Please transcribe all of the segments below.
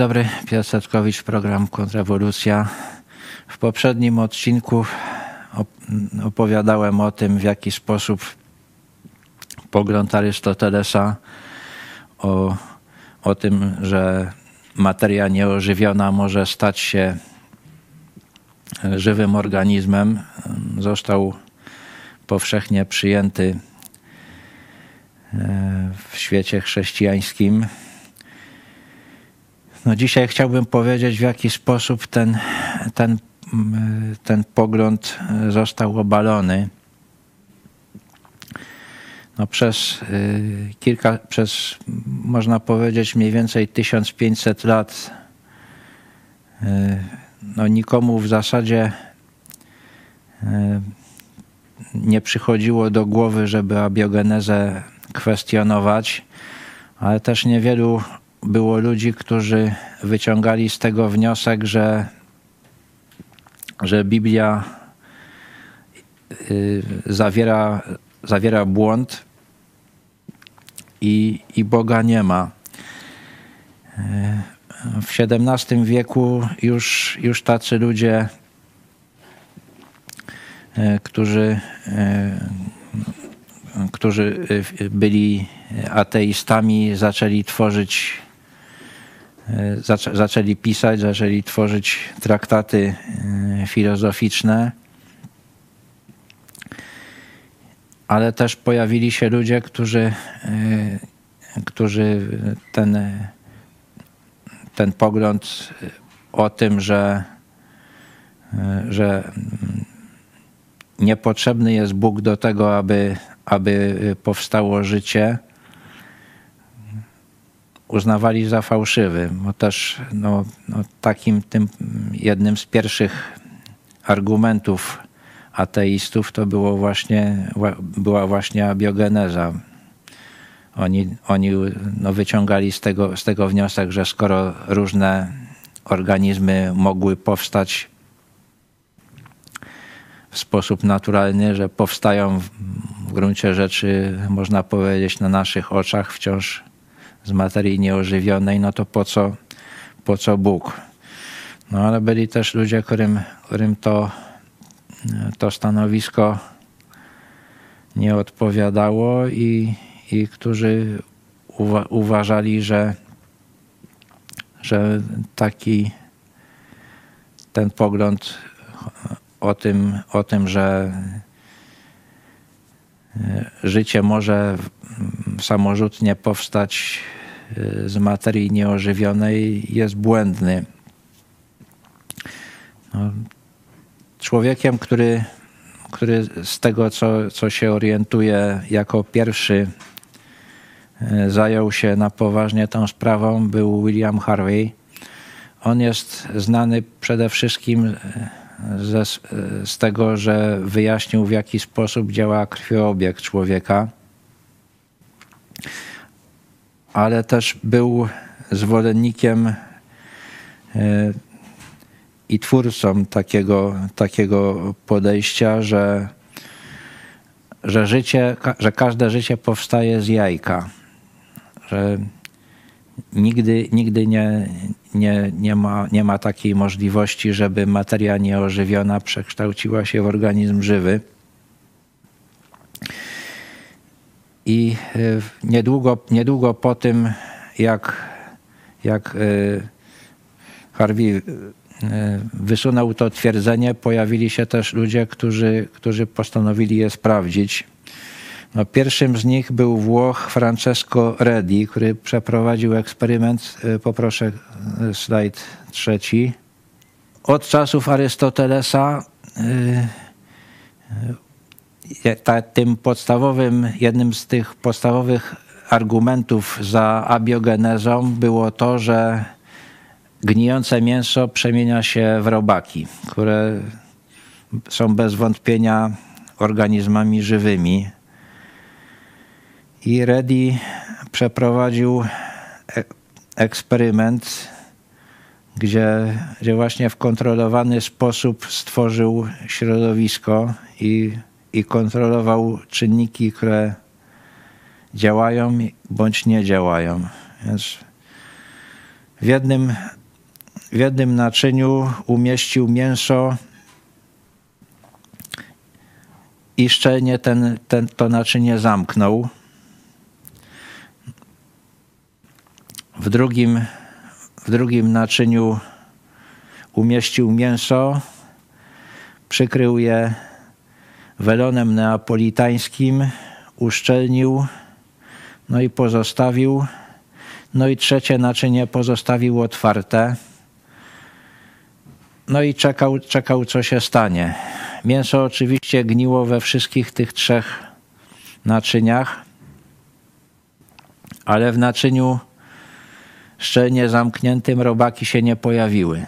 Dobry, Piotr Setkowicz, program Kontrrewolucja. W poprzednim odcinku opowiadałem o tym, w jaki sposób pogląd Arystotelesa o, o tym, że materia nieożywiona może stać się żywym organizmem, został powszechnie przyjęty e, w świecie chrześcijańskim. No dzisiaj chciałbym powiedzieć, w jaki sposób ten, ten, ten pogląd został obalony. No przez y, kilka, przez można powiedzieć mniej więcej 1500 lat y, no nikomu w zasadzie y, nie przychodziło do głowy, żeby abiogenezę kwestionować, ale też niewielu było ludzi, którzy wyciągali z tego wniosek, że, że Biblia y, zawiera, zawiera błąd i, i Boga nie ma. Y, w XVII wieku już, już tacy ludzie, y, którzy, którzy byli ateistami, zaczęli tworzyć zaczęli pisać, zaczęli tworzyć traktaty e, filozoficzne. Ale też pojawili się ludzie, którzy, e, którzy ten, ten pogląd o tym, że, e, że niepotrzebny jest Bóg do tego, aby, aby powstało życie, uznawali za fałszywy, bo też no, no, takim tym jednym z pierwszych argumentów ateistów to było właśnie, była właśnie abiogeneza. Oni, oni no, wyciągali z tego, z tego wniosek, że skoro różne organizmy mogły powstać w sposób naturalny, że powstają w gruncie rzeczy, można powiedzieć, na naszych oczach wciąż z materii nieożywionej, no to po co, po co Bóg? No ale byli też ludzie, którym, którym to, to stanowisko nie odpowiadało i, i którzy uwa uważali, że, że taki ten pogląd o tym, o tym, że życie może samorzutnie powstać y, z materii nieożywionej jest błędny. No, człowiekiem, który, który z tego, co, co się orientuje, jako pierwszy y, zajął się na poważnie tą sprawą, był William Harvey. On jest znany przede wszystkim y, ze, z tego, że wyjaśnił, w jaki sposób działa krwiobieg człowieka ale też był zwolennikiem e, i twórcą takiego, takiego podejścia, że, że życie, że każde życie powstaje z jajka. Że nigdy, nigdy nie, nie, nie, ma, nie ma takiej możliwości, żeby materia nieożywiona przekształciła się w organizm żywy. I e, niedługo, niedługo po tym, jak, jak e, Harvey e, wysunął to twierdzenie, pojawili się też ludzie, którzy, którzy postanowili je sprawdzić. No, pierwszym z nich był Włoch Francesco Redi, który przeprowadził eksperyment. Poproszę slajd trzeci. Od czasów Arystotelesa ta, tym podstawowym, jednym z tych podstawowych argumentów za abiogenezą było to, że gnijące mięso przemienia się w robaki, które są bez wątpienia organizmami żywymi. I Reddy przeprowadził e, eksperyment, gdzie, gdzie właśnie w kontrolowany sposób stworzył środowisko i i kontrolował czynniki, które działają bądź nie działają. Więc w jednym, w jednym naczyniu umieścił mięso i szczelnie ten, ten, to naczynie zamknął. W drugim, w drugim naczyniu umieścił mięso, przykrył je welonem neapolitańskim, uszczelnił, no i pozostawił. No i trzecie naczynie pozostawił otwarte. No i czekał, czekał, co się stanie. Mięso oczywiście gniło we wszystkich tych trzech naczyniach, ale w naczyniu szczelnie zamkniętym robaki się nie pojawiły.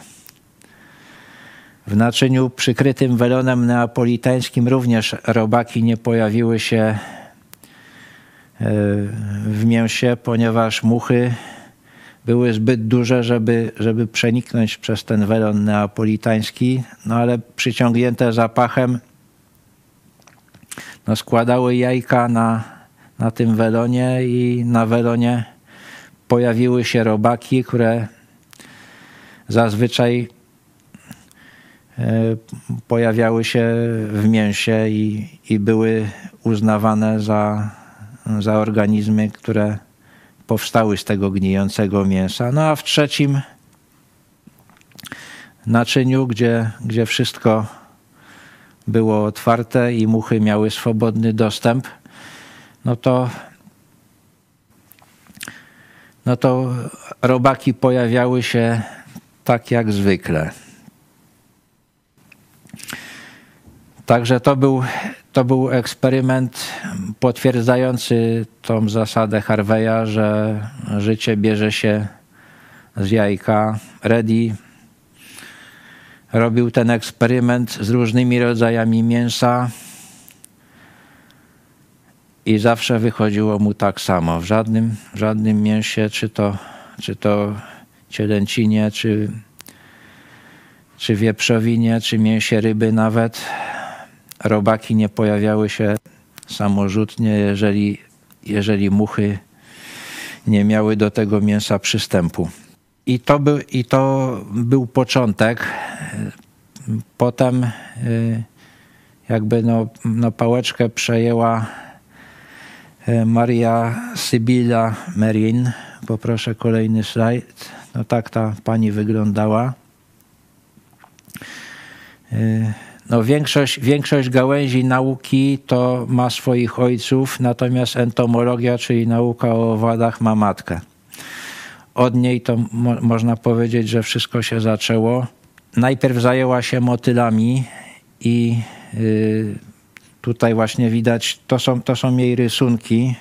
W naczyniu przykrytym welonem neapolitańskim również robaki nie pojawiły się e, w mięsie, ponieważ muchy były zbyt duże, żeby, żeby przeniknąć przez ten welon neapolitański, no ale przyciągnięte zapachem no składały jajka na, na tym welonie i na welonie pojawiły się robaki, które zazwyczaj pojawiały się w mięsie i, i były uznawane za, za organizmy, które powstały z tego gnijącego mięsa. No a w trzecim naczyniu, gdzie, gdzie wszystko było otwarte i muchy miały swobodny dostęp, no to, no to robaki pojawiały się tak jak zwykle. Także to był to był eksperyment potwierdzający tą zasadę Harveya, że życie bierze się z jajka. Reddy robił ten eksperyment z różnymi rodzajami mięsa i zawsze wychodziło mu tak samo. W żadnym, w żadnym mięsie, czy to, czy to cielęcinie, czy, czy wieprzowinie, czy mięsie ryby nawet, robaki nie pojawiały się samorzutnie, jeżeli, jeżeli muchy nie miały do tego mięsa przystępu. I to był, i to był początek. Potem y, jakby no, no pałeczkę przejęła y, Maria Sybilla Merin. Poproszę kolejny slajd. No tak ta pani wyglądała. No większość, większość gałęzi nauki to ma swoich ojców, natomiast entomologia, czyli nauka o owadach, ma matkę. Od niej to mo można powiedzieć, że wszystko się zaczęło. Najpierw zajęła się motylami i yy, tutaj właśnie widać, to są, to są jej rysunki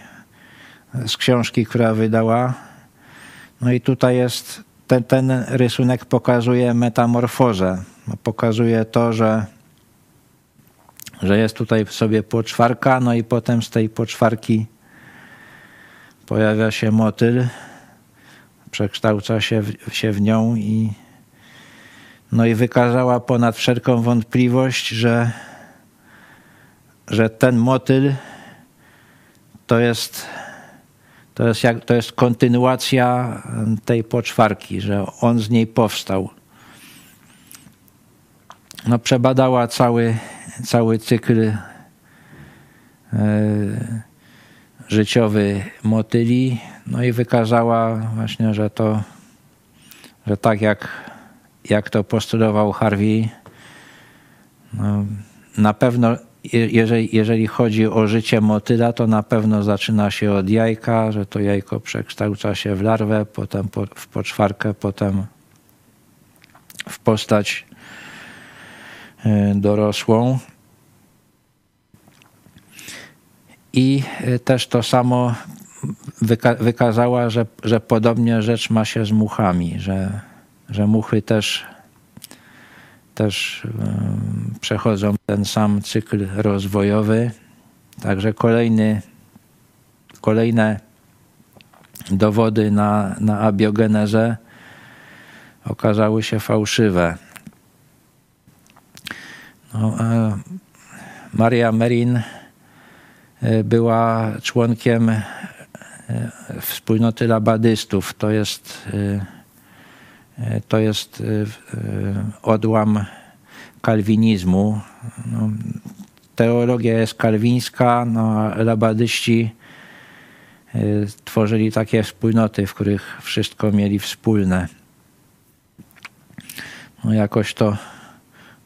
z książki, która wydała. No i tutaj jest, ten, ten rysunek pokazuje metamorfozę. Pokazuje to, że że jest tutaj sobie poczwarka, no i potem z tej poczwarki pojawia się motyl, przekształca się w, się w nią i no i wykazała ponad wszelką wątpliwość, że, że ten motyl to jest, to, jest jak, to jest kontynuacja tej poczwarki, że on z niej powstał. No, przebadała cały cały cykl e, życiowy motyli, no i wykazała właśnie, że to, że tak jak, jak to postulował Harvey, no, na pewno jeżeli, jeżeli chodzi o życie motyla, to na pewno zaczyna się od jajka, że to jajko przekształca się w larwę, potem po, w poczwarkę, potem w postać dorosłą. I e, też to samo wyka wykazała, że, że podobnie rzecz ma się z muchami, że, że muchy też, też przechodzą ten sam cykl rozwojowy. Także kolejny, kolejne dowody na, na abiogenezę okazały się fałszywe. No, Maria Merin E, była członkiem e, wspólnoty labadystów. To jest, e, to jest odłam kalwinizmu. No, teologia jest kalwińska, no, a labadyści tworzyli takie wspólnoty, w których wszystko mieli wspólne. No jakoś to,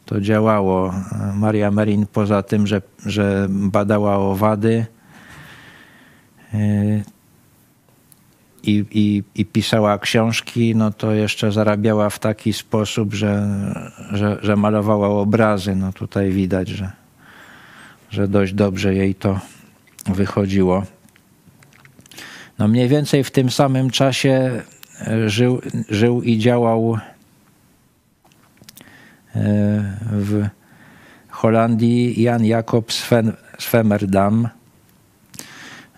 to działało. Maria Merin poza tym, że, że badała owady i, i, i pisała książki, no to jeszcze zarabiała w taki sposób, że, że, że malowała obrazy. No tutaj widać, że, że dość dobrze jej to wychodziło. No mniej więcej w tym samym czasie e, żył, żył i działał e, w Holandii Jan Jakob Svemerdam.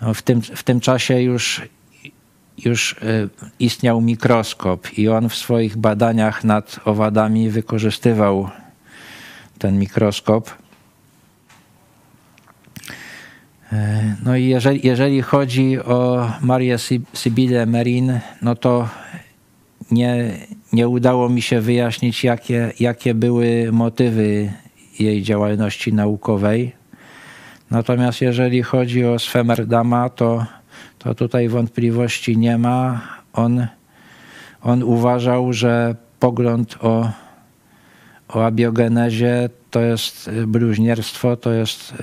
No w, tym, w tym czasie już, już e, istniał mikroskop i on w swoich badaniach nad owadami wykorzystywał ten mikroskop. E, no i jeżeli, jeżeli chodzi o Marię Sybillę Merin, no to nie, nie udało mi się wyjaśnić, jakie, jakie były motywy jej działalności naukowej. Natomiast jeżeli chodzi o Swemerdama, to, to tutaj wątpliwości nie ma. On, on uważał, że pogląd o, o abiogenezie to jest bluźnierstwo, to jest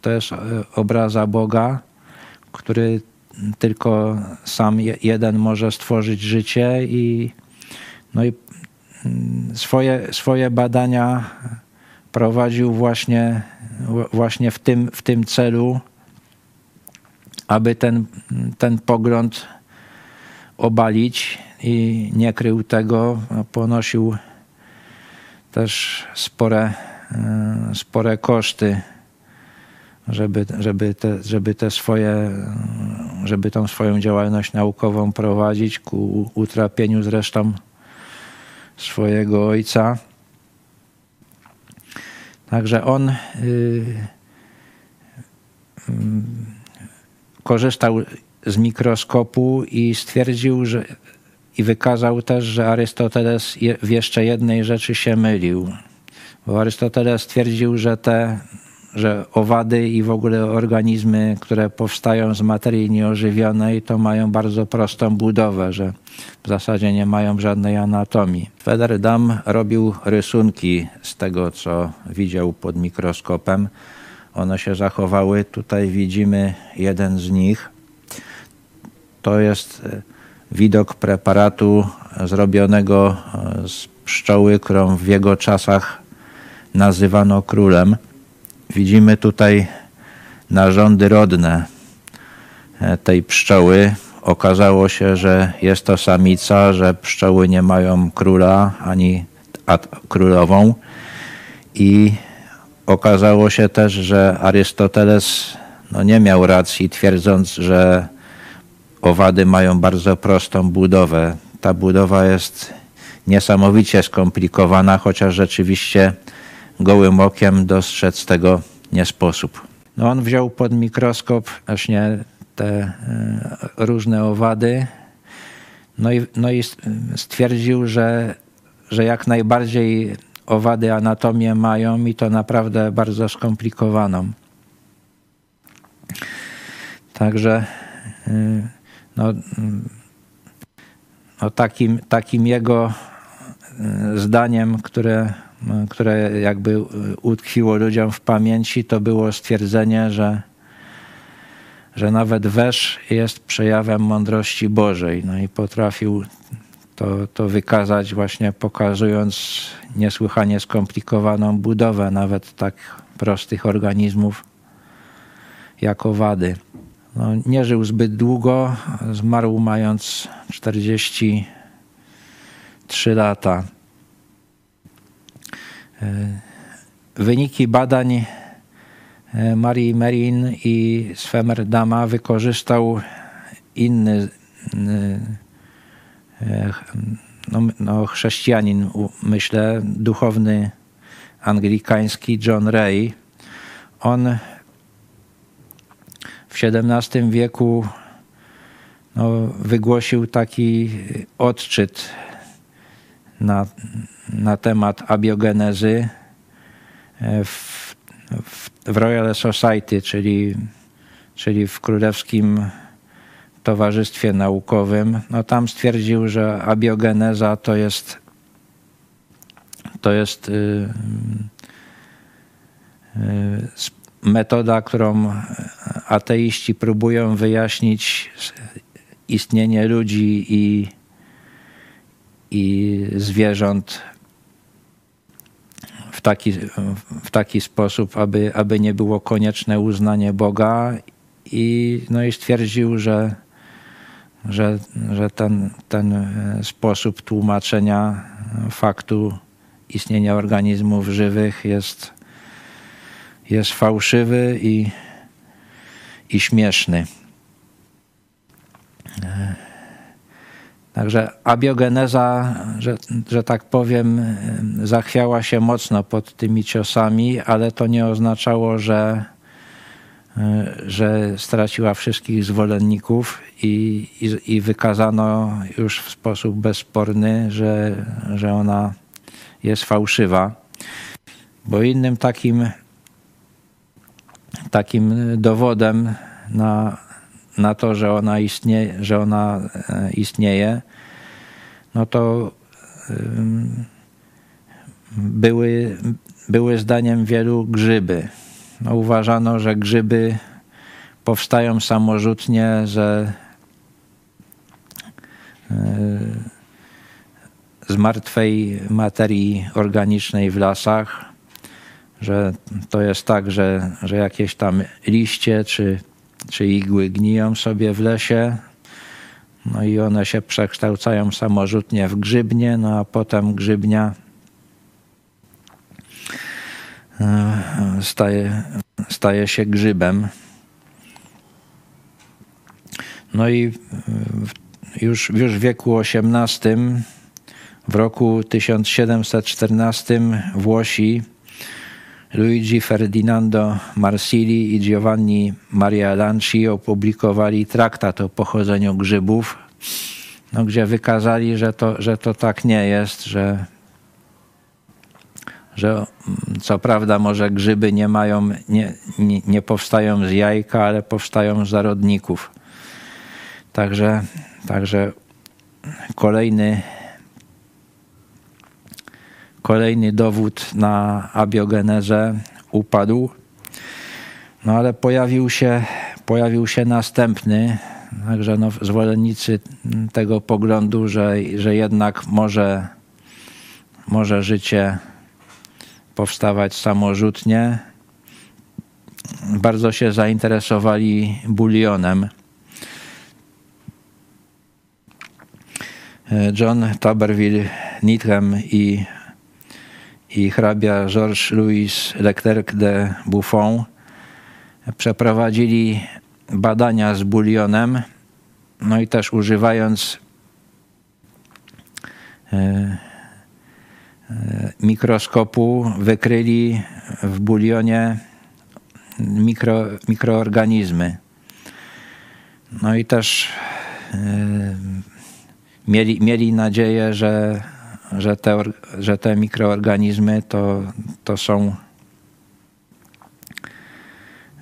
to jest obraza Boga, który tylko sam jeden może stworzyć życie i, no i mm, swoje, swoje badania prowadził właśnie, właśnie w, tym, w tym celu, aby ten, ten pogląd obalić i nie krył tego, ponosił też spore, e, spore koszty żeby, żeby, te, żeby te swoje, żeby tą swoją działalność naukową prowadzić ku utrapieniu zresztą swojego ojca. Także on y, y, korzystał z mikroskopu i stwierdził, że i wykazał też, że Arystoteles w jeszcze jednej rzeczy się mylił. Bo Arystoteles twierdził, że te że owady i w ogóle organizmy, które powstają z materii nieożywionej, to mają bardzo prostą budowę, że w zasadzie nie mają żadnej anatomii. Federdam robił rysunki z tego, co widział pod mikroskopem. One się zachowały. Tutaj widzimy jeden z nich. To jest e, widok preparatu zrobionego e, z pszczoły, którą w jego czasach nazywano królem. Widzimy tutaj narządy rodne e, tej pszczoły. Okazało się, że jest to samica, że pszczoły nie mają króla ani królową. I okazało się też, że Arystoteles no, nie miał racji, twierdząc, że owady mają bardzo prostą budowę. Ta budowa jest niesamowicie skomplikowana, chociaż rzeczywiście gołym okiem dostrzec tego nie sposób. No on wziął pod mikroskop właśnie te e, różne owady, no i, no i stwierdził, że, że jak najbardziej owady anatomię mają i to naprawdę bardzo skomplikowaną. Także e, no, no takim, takim jego e, zdaniem, które które jakby utkwiło ludziom w pamięci, to było stwierdzenie, że, że nawet wesz jest przejawem mądrości Bożej. No i potrafił to, to wykazać właśnie pokazując niesłychanie skomplikowaną budowę nawet tak prostych organizmów jak owady. No, nie żył zbyt długo, zmarł mając 43 lata. E, wyniki badań e, Marii Merin i Swemerdama wykorzystał inny e, no, no, chrześcijanin, myślę, duchowny anglikański John Ray. On w XVII wieku no, wygłosił taki odczyt na, na temat abiogenezy w, w, w Royal Society, czyli, czyli w Królewskim Towarzystwie Naukowym. No tam stwierdził, że abiogeneza to jest to jest y, y, metoda, którą ateiści próbują wyjaśnić istnienie ludzi i, i zwierząt w taki, w taki sposób, aby, aby nie było konieczne uznanie Boga i, no i stwierdził, że, że, że ten, ten sposób tłumaczenia faktu istnienia organizmów żywych jest, jest fałszywy i, i śmieszny. Także abiogeneza, że, że tak powiem, zachwiała się mocno pod tymi ciosami, ale to nie oznaczało, że, że straciła wszystkich zwolenników i, i, i wykazano już w sposób bezsporny, że, że ona jest fałszywa. Bo innym takim, takim dowodem na, na to, że ona istnieje, że ona e, istnieje no to były, były zdaniem wielu grzyby. No uważano, że grzyby powstają samorzutnie, że e, z martwej materii organicznej w lasach, że to jest tak, że, że jakieś tam liście czy, czy igły gniją sobie w lesie, no i one się przekształcają samorzutnie w grzybnie, no a potem grzybnia e, staje, staje się grzybem. No i już, już w wieku XVIII w roku 1714 Włosi Luigi Ferdinando Marsili i Giovanni Maria Lanci opublikowali traktat o pochodzeniu grzybów, no, gdzie wykazali, że to, że to tak nie jest, że, że mm, co prawda może grzyby nie mają, nie, nie, nie powstają z jajka, ale powstają z zarodników. Także, także kolejny Kolejny dowód na abiogenezę upadł. No ale pojawił się, pojawił się następny, także no, zwolennicy tego poglądu, że, że jednak może, może życie powstawać samorzutnie, bardzo się zainteresowali bulionem. John Taberville Nithem i i hrabia Georges Louis Leclerc de Buffon przeprowadzili badania z bulionem, no i też używając e, e, mikroskopu wykryli w bulionie mikro, mikroorganizmy. No i też e, mieli, mieli nadzieję, że że te, że te mikroorganizmy to, to są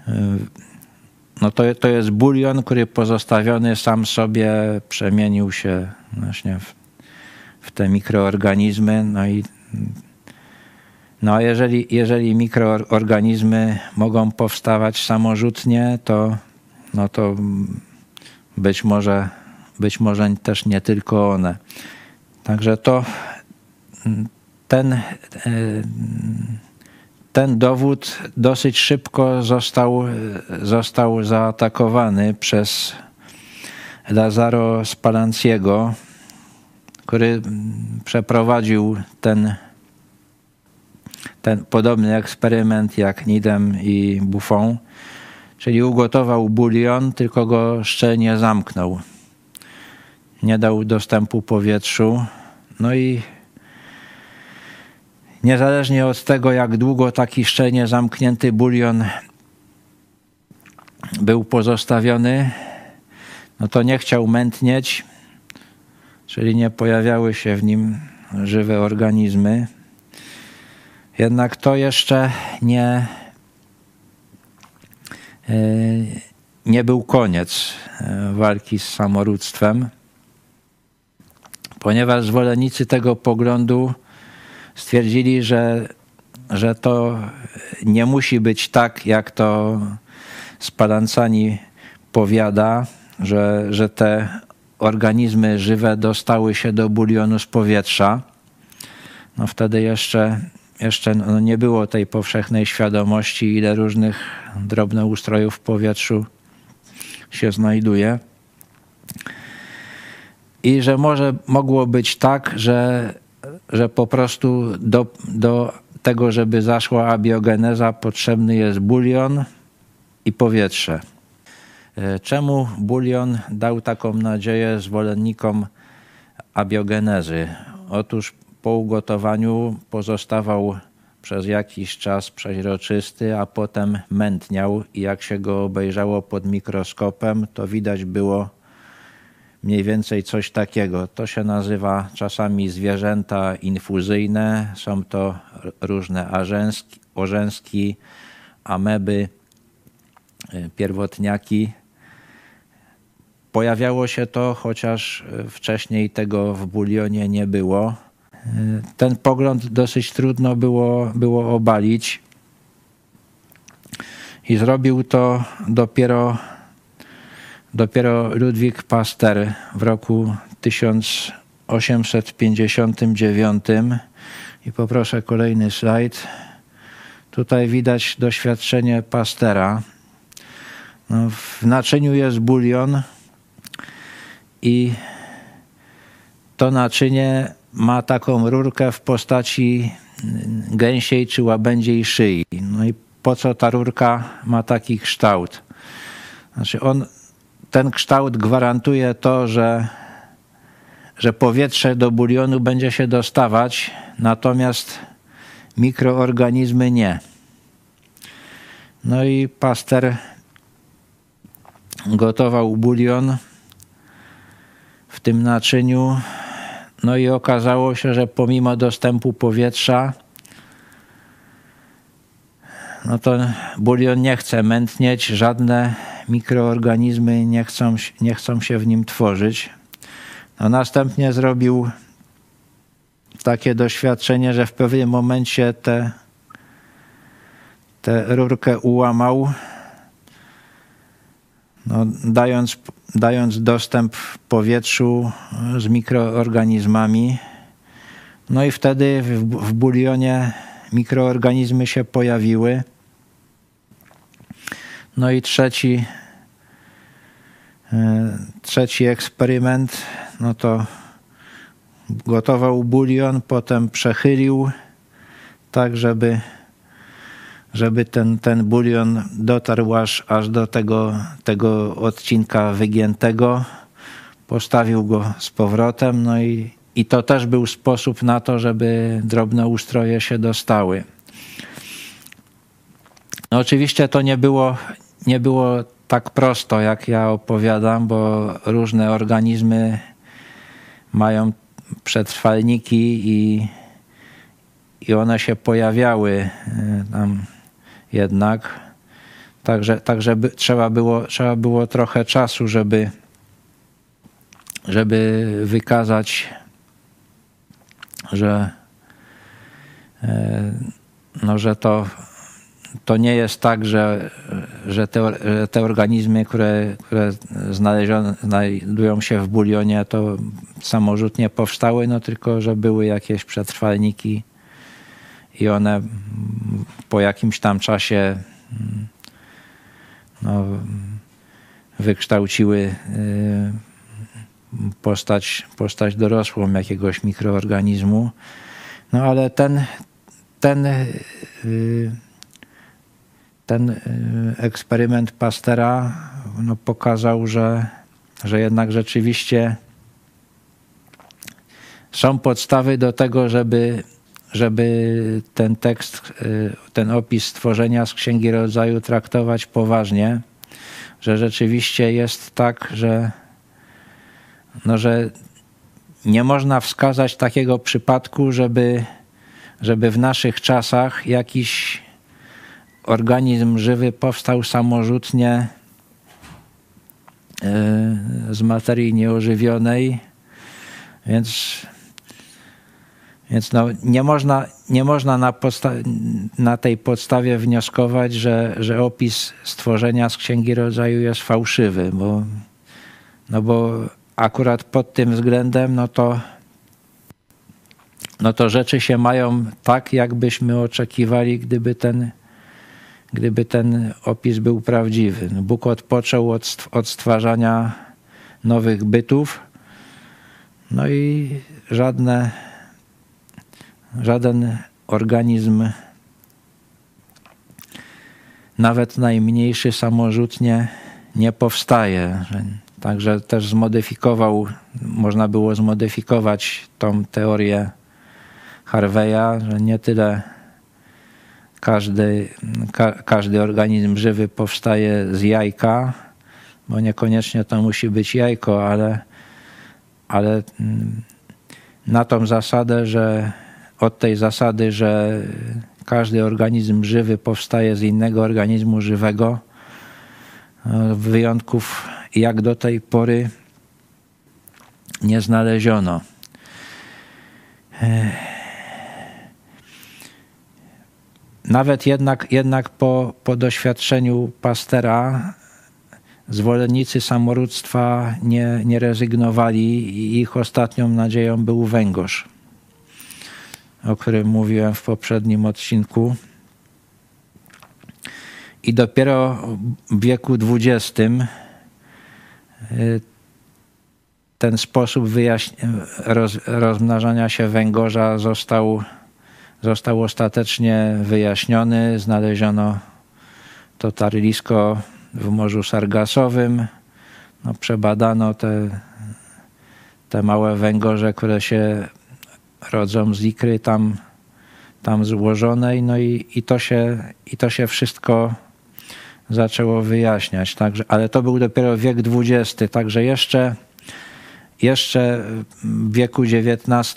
y, no to, to jest bulion, który pozostawiony sam sobie przemienił się właśnie w, w te mikroorganizmy. No i no a jeżeli, jeżeli mikroorganizmy mogą powstawać samorzutnie, to, no to być może, być może też nie tylko one. Także to ten, e, ten dowód dosyć szybko został, został zaatakowany przez Lazaro Spalanciego, który przeprowadził ten, ten podobny eksperyment jak Nidem i Buffon, czyli ugotował bulion, tylko go szczelnie zamknął. Nie dał dostępu powietrzu. No i Niezależnie od tego, jak długo taki szczelnie zamknięty bulion był pozostawiony, no to nie chciał mętnieć, czyli nie pojawiały się w nim żywe organizmy. Jednak to jeszcze nie, e, nie był koniec e, walki z samorództwem, ponieważ zwolennicy tego poglądu stwierdzili, że, że to nie musi być tak, jak to Spalancani powiada, że, że te organizmy żywe dostały się do bulionu z powietrza. No wtedy jeszcze, jeszcze no nie było tej powszechnej świadomości, ile różnych drobnoustrojów w powietrzu się znajduje. I że może mogło być tak, że, że po prostu do, do tego, żeby zaszła abiogeneza, potrzebny jest bulion i powietrze. E, czemu bulion dał taką nadzieję zwolennikom abiogenezy? Otóż po ugotowaniu pozostawał przez jakiś czas przeźroczysty, a potem mętniał i jak się go obejrzało pod mikroskopem, to widać było mniej więcej coś takiego. To się nazywa czasami zwierzęta infuzyjne. Są to różne arzęski, orzęski, ameby, e, pierwotniaki. Pojawiało się to, chociaż wcześniej tego w bulionie nie było. E, ten pogląd dosyć trudno było, było obalić. I zrobił to dopiero, dopiero Ludwik Pasteur w roku 1859. I poproszę kolejny slajd. Tutaj widać doświadczenie Pastera. No, w naczyniu jest bulion i to naczynie ma taką rurkę w postaci gęsiej czy łabędziej szyi. No i po co ta rurka ma taki kształt? Znaczy on, ten kształt gwarantuje to, że, że powietrze do bulionu będzie się dostawać, natomiast mikroorganizmy nie. No i paster gotował bulion w tym naczyniu. No i okazało się, że pomimo dostępu powietrza, no to bulion nie chce mętnieć, żadne mikroorganizmy nie chcą, nie chcą się w nim tworzyć. No następnie zrobił takie doświadczenie, że w pewnym momencie tę te, rurkę ułamał, no, dając dając dostęp powietrzu z mikroorganizmami. No i wtedy w, w bulionie mikroorganizmy się pojawiły. No i trzeci, e, trzeci eksperyment, no to gotował bulion, potem przechylił tak, żeby żeby ten, ten bulion dotarł aż, aż do tego, tego odcinka wygiętego. Postawił go z powrotem, no i, i to też był sposób na to, żeby drobne ustroje się dostały. No oczywiście to nie było, nie było tak prosto, jak ja opowiadam, bo różne organizmy mają przetrwalniki i, i one się pojawiały e, tam jednak. Także, także by, trzeba, było, trzeba było trochę czasu, żeby, żeby wykazać, że, e, no, że to, to nie jest tak, że, że, te, że te organizmy, które, które znajdują się w bulionie, to samorzutnie powstały, no tylko że były jakieś przetrwalniki i one po jakimś tam czasie no, wykształciły y, postać, postać dorosłą jakiegoś mikroorganizmu. No ale ten, ten, y, ten y, eksperyment Pastera no, pokazał, że, że jednak rzeczywiście są podstawy do tego, żeby żeby ten tekst, y, ten opis stworzenia z Księgi Rodzaju traktować poważnie, że rzeczywiście jest tak, że, no, że nie można wskazać takiego przypadku, żeby, żeby w naszych czasach jakiś organizm żywy powstał samorzutnie e, z materii nieożywionej, więc, więc no, nie można, nie można na, na tej podstawie wnioskować, że, że opis stworzenia z Księgi Rodzaju jest fałszywy, bo, no bo akurat pod tym względem, no to, no to rzeczy się mają tak, jakbyśmy oczekiwali, gdyby ten, gdyby ten opis był prawdziwy. No, Bóg odpoczął od, od stwarzania nowych bytów, no i żadne, żaden organizm, nawet najmniejszy samorzutnie nie powstaje. Także też zmodyfikował, można było zmodyfikować tą teorię Harveya, że nie tyle każdy, ka, każdy organizm żywy powstaje z jajka, bo niekoniecznie to musi być jajko, ale, ale mm, na tą zasadę, że od tej zasady, że każdy organizm żywy powstaje z innego organizmu żywego, wyjątków jak do tej pory nie znaleziono. Nawet jednak, jednak po, po doświadczeniu Pastera zwolennicy samorództwa nie, nie rezygnowali i ich ostatnią nadzieją był węgorz, o którym mówiłem w poprzednim odcinku. I dopiero w wieku XX ten sposób roz, rozmnażania się węgorza został, został ostatecznie wyjaśniony. Znaleziono to tarlisko w Morzu Sargasowym. No, przebadano te, te małe węgorze, które się rodzą z ikry tam, tam złożonej. No i, i, to się, i to się wszystko zaczęło wyjaśniać. Także, ale to był dopiero wiek XX, także jeszcze, jeszcze w wieku XIX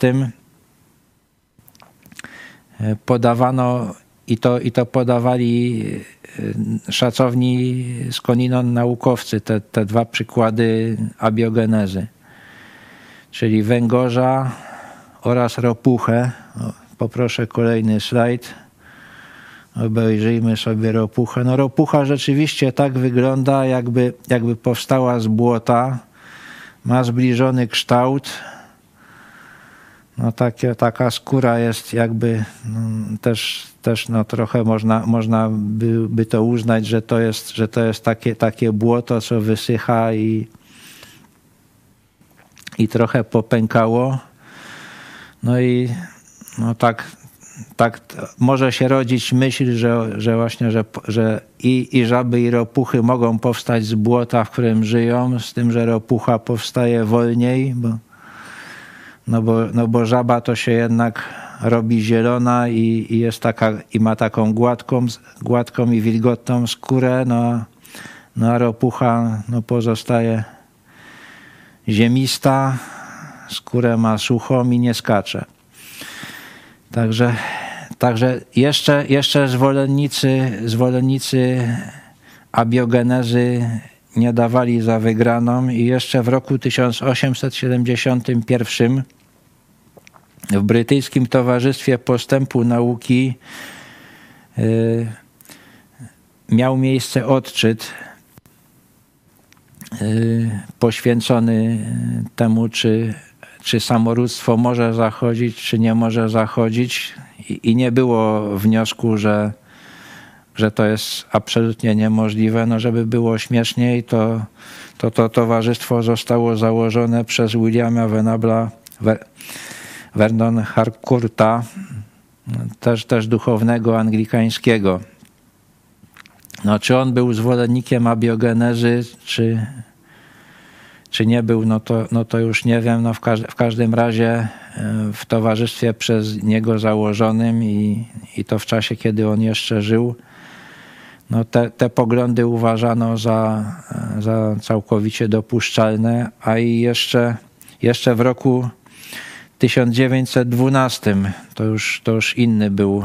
podawano i to, i to podawali e, szacowni skądinąd naukowcy, te, te dwa przykłady abiogenezy, czyli węgorza oraz ropuchę. Poproszę kolejny slajd Obejrzyjmy sobie ropuchę. No ropucha rzeczywiście tak wygląda, jakby, jakby powstała z błota. Ma zbliżony kształt. No takie, taka skóra jest jakby no, też, też no trochę można, można by, by to uznać, że to jest, że to jest takie, takie błoto, co wysycha i, i trochę popękało. No i no tak, tak może się rodzić myśl, że, że właśnie, że, że i, i żaby, i ropuchy mogą powstać z błota, w którym żyją, z tym, że ropucha powstaje wolniej, bo, no bo, no bo żaba to się jednak robi zielona i, i jest taka, i ma taką gładką, gładką i wilgotną skórę, no, no a ropucha no pozostaje ziemista, skórę ma suchą i nie skacze. Także, także jeszcze, jeszcze zwolennicy, zwolennicy abiogenezy nie dawali za wygraną i jeszcze w roku 1871 w Brytyjskim Towarzystwie Postępu Nauki y, miał miejsce odczyt y, poświęcony temu, czy czy samorództwo może zachodzić, czy nie może zachodzić. I, nie było wniosku, że, że to jest absolutnie niemożliwe. No, żeby było śmieszniej, to to, to towarzystwo zostało założone przez Williama Venabla Vernon Harcourta, też, też duchownego anglikańskiego. No, czy on był zwolennikiem abiogenezy, czy, czy nie był, no to, no to już nie wiem. No w, każ w każdym razie e, w towarzystwie przez niego założonym i, i to w czasie, kiedy on jeszcze żył, no te, te poglądy uważano za, za całkowicie dopuszczalne, a i jeszcze, jeszcze w roku 1912 to już, to już inny był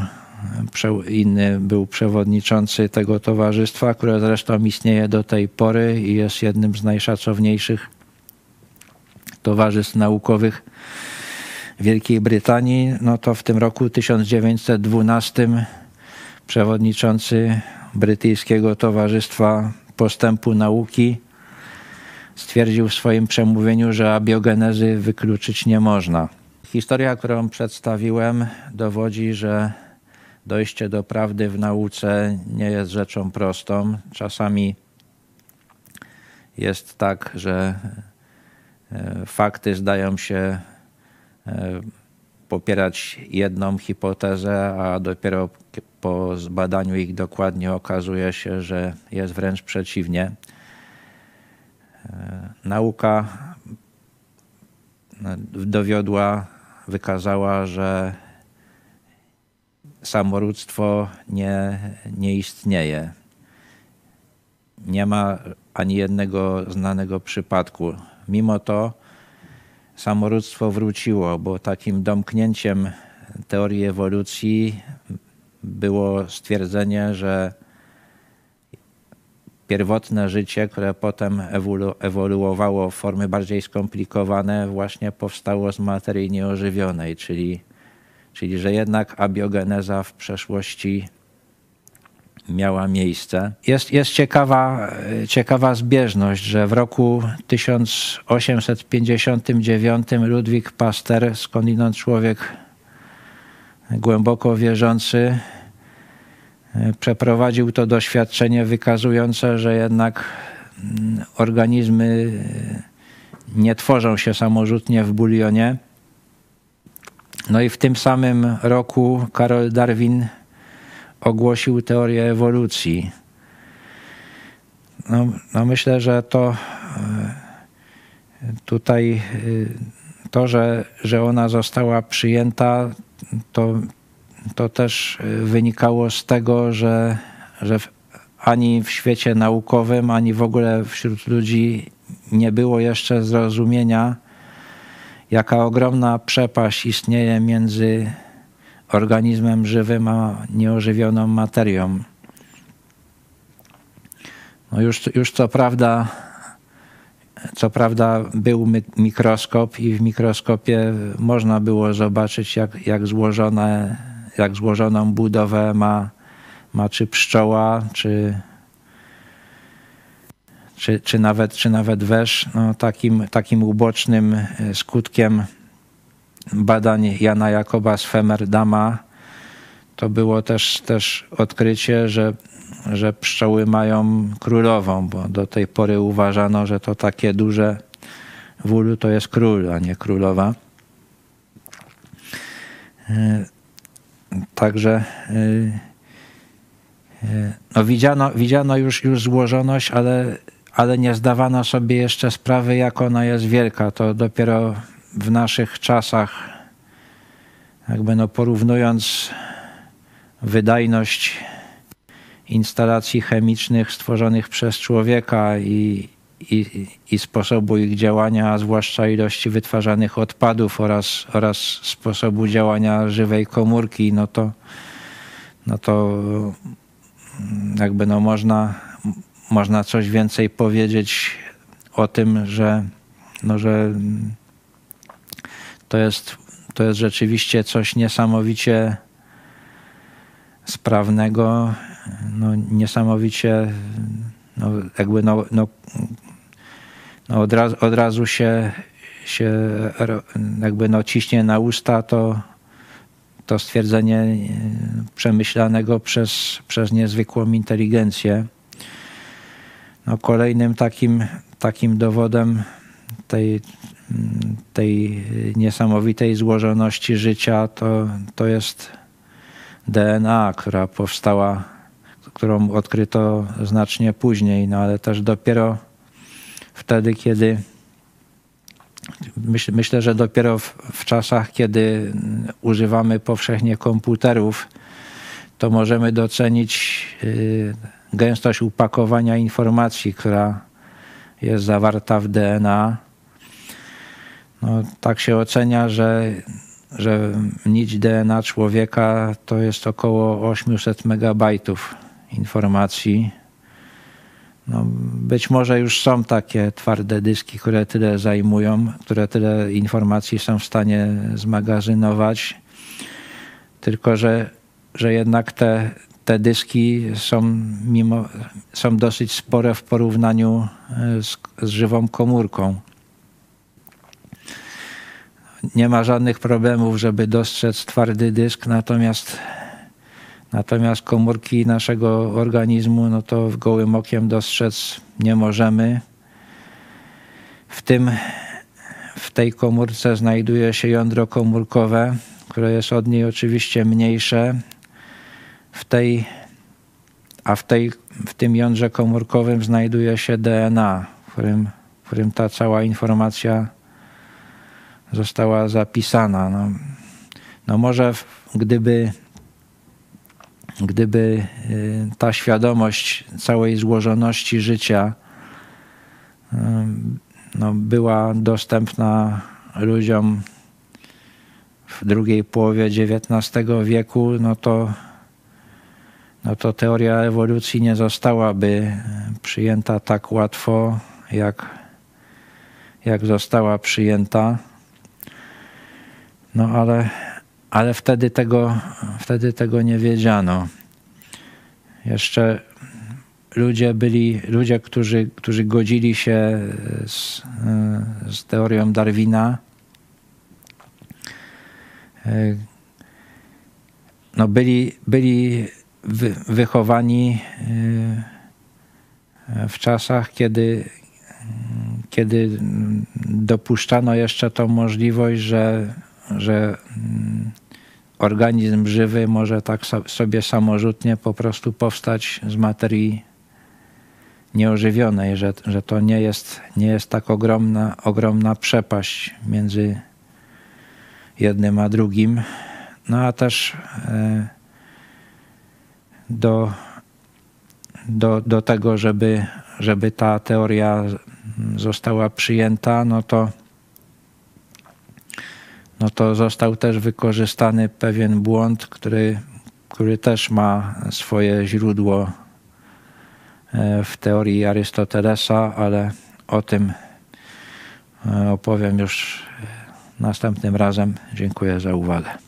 inny był przewodniczący tego towarzystwa, które zresztą istnieje do tej pory i jest jednym z najszacowniejszych towarzystw naukowych Wielkiej Brytanii. No to w tym roku 1912 przewodniczący Brytyjskiego Towarzystwa Postępu Nauki stwierdził w swoim przemówieniu, że abiogenezy wykluczyć nie można. Historia, którą przedstawiłem, dowodzi, że dojście do prawdy w nauce nie jest rzeczą prostą. Czasami jest tak, że e, fakty zdają się e, popierać jedną hipotezę, a dopiero po zbadaniu ich dokładnie okazuje się, że jest wręcz przeciwnie. E, nauka dowiodła, wykazała, że samorództwo nie, nie istnieje. Nie ma ani jednego znanego przypadku. Mimo to samorództwo wróciło, bo takim domknięciem teorii ewolucji było stwierdzenie, że pierwotne życie, które potem ewolu ewoluowało w formy bardziej skomplikowane, właśnie powstało z materii nieożywionej, czyli czyli że jednak abiogeneza w przeszłości miała miejsce. Jest, jest ciekawa, ciekawa zbieżność, że w roku 1859 Ludwik Pasteur, skądinąd człowiek głęboko wierzący, przeprowadził to doświadczenie wykazujące, że jednak organizmy nie tworzą się samorzutnie w bulionie, no i w tym samym roku Karol Darwin ogłosił teorię ewolucji. No, no myślę, że to e, tutaj e, to, że, że ona została przyjęta, to, to też wynikało z tego, że, że ani w świecie naukowym, ani w ogóle wśród ludzi nie było jeszcze zrozumienia, jaka ogromna przepaść istnieje między organizmem żywym a nieożywioną materią. No już, już co prawda, co prawda był mikroskop i w mikroskopie można było zobaczyć, jak, jak, złożone, jak złożoną budowę ma, ma czy pszczoła, czy, czy, czy, nawet, czy nawet wesz, no, takim, takim ubocznym e, skutkiem badań Jana Jakoba z Femerdama to było też, też odkrycie, że, że pszczoły mają królową, bo do tej pory uważano, że to takie duże wulu to jest król, a nie królowa. Także e, no, widziano, widziano już, już złożoność, ale ale nie zdawano sobie jeszcze sprawy, jak ona jest wielka. To dopiero w naszych czasach, jakby no porównując wydajność instalacji chemicznych stworzonych przez człowieka i, i, i sposobu ich działania, a zwłaszcza ilości wytwarzanych odpadów oraz, oraz sposobu działania żywej komórki, no to, no to jakby no można można coś więcej powiedzieć o tym, że, no, że to, jest, to jest rzeczywiście coś niesamowicie sprawnego, no, niesamowicie no, jakby no, no, no od, razu, od razu się, się jakby no ciśnie na usta to, to stwierdzenie przemyślanego przez, przez niezwykłą inteligencję. No, kolejnym takim, takim dowodem tej, tej niesamowitej złożoności życia to, to jest DNA, która powstała, którą odkryto znacznie później, no ale też dopiero wtedy, kiedy myśl, myślę, że dopiero w, w czasach, kiedy używamy powszechnie komputerów, to możemy docenić yy, gęstość upakowania informacji, która jest zawarta w DNA. no, tak się ocenia, że, że nić DNA człowieka to jest około 800 megabajtów informacji. No, być może już są takie twarde dyski, które tyle zajmują, które tyle informacji są w stanie zmagazynować. Tylko, że, że jednak te, te dyski są, mimo, są dosyć spore w porównaniu e, z, z żywą komórką. Nie ma żadnych problemów, żeby dostrzec twardy dysk, natomiast Natomiast komórki naszego organizmu, no to gołym okiem dostrzec nie możemy. W tym, w tej komórce znajduje się jądro komórkowe, które jest od niej oczywiście mniejsze. W tej, a w, tej, w tym jądrze komórkowym znajduje się DNA, w którym, w którym ta cała informacja została zapisana. No, no może gdyby gdyby y, ta świadomość całej złożoności życia y, no, była dostępna ludziom w drugiej połowie XIX wieku, no to, no to teoria ewolucji nie zostałaby przyjęta tak łatwo, jak, jak została przyjęta. No ale ale wtedy tego, wtedy tego nie wiedziano. Jeszcze ludzie byli, ludzie, którzy, którzy godzili się z, z teorią Darwina, no byli, byli wy, wychowani e, w czasach, kiedy, kiedy dopuszczano jeszcze tą możliwość, że, że organizm żywy może tak sobie samorzutnie po prostu powstać z materii nieożywionej, że, że to nie jest, nie jest tak ogromna, ogromna przepaść między jednym a drugim. No a też e, do, do, do tego, żeby, żeby ta teoria została przyjęta, no to no to został też wykorzystany pewien błąd, który, który też ma swoje źródło e, w teorii Arystotelesa, ale o tym e, opowiem już następnym razem. Dziękuję za uwagę.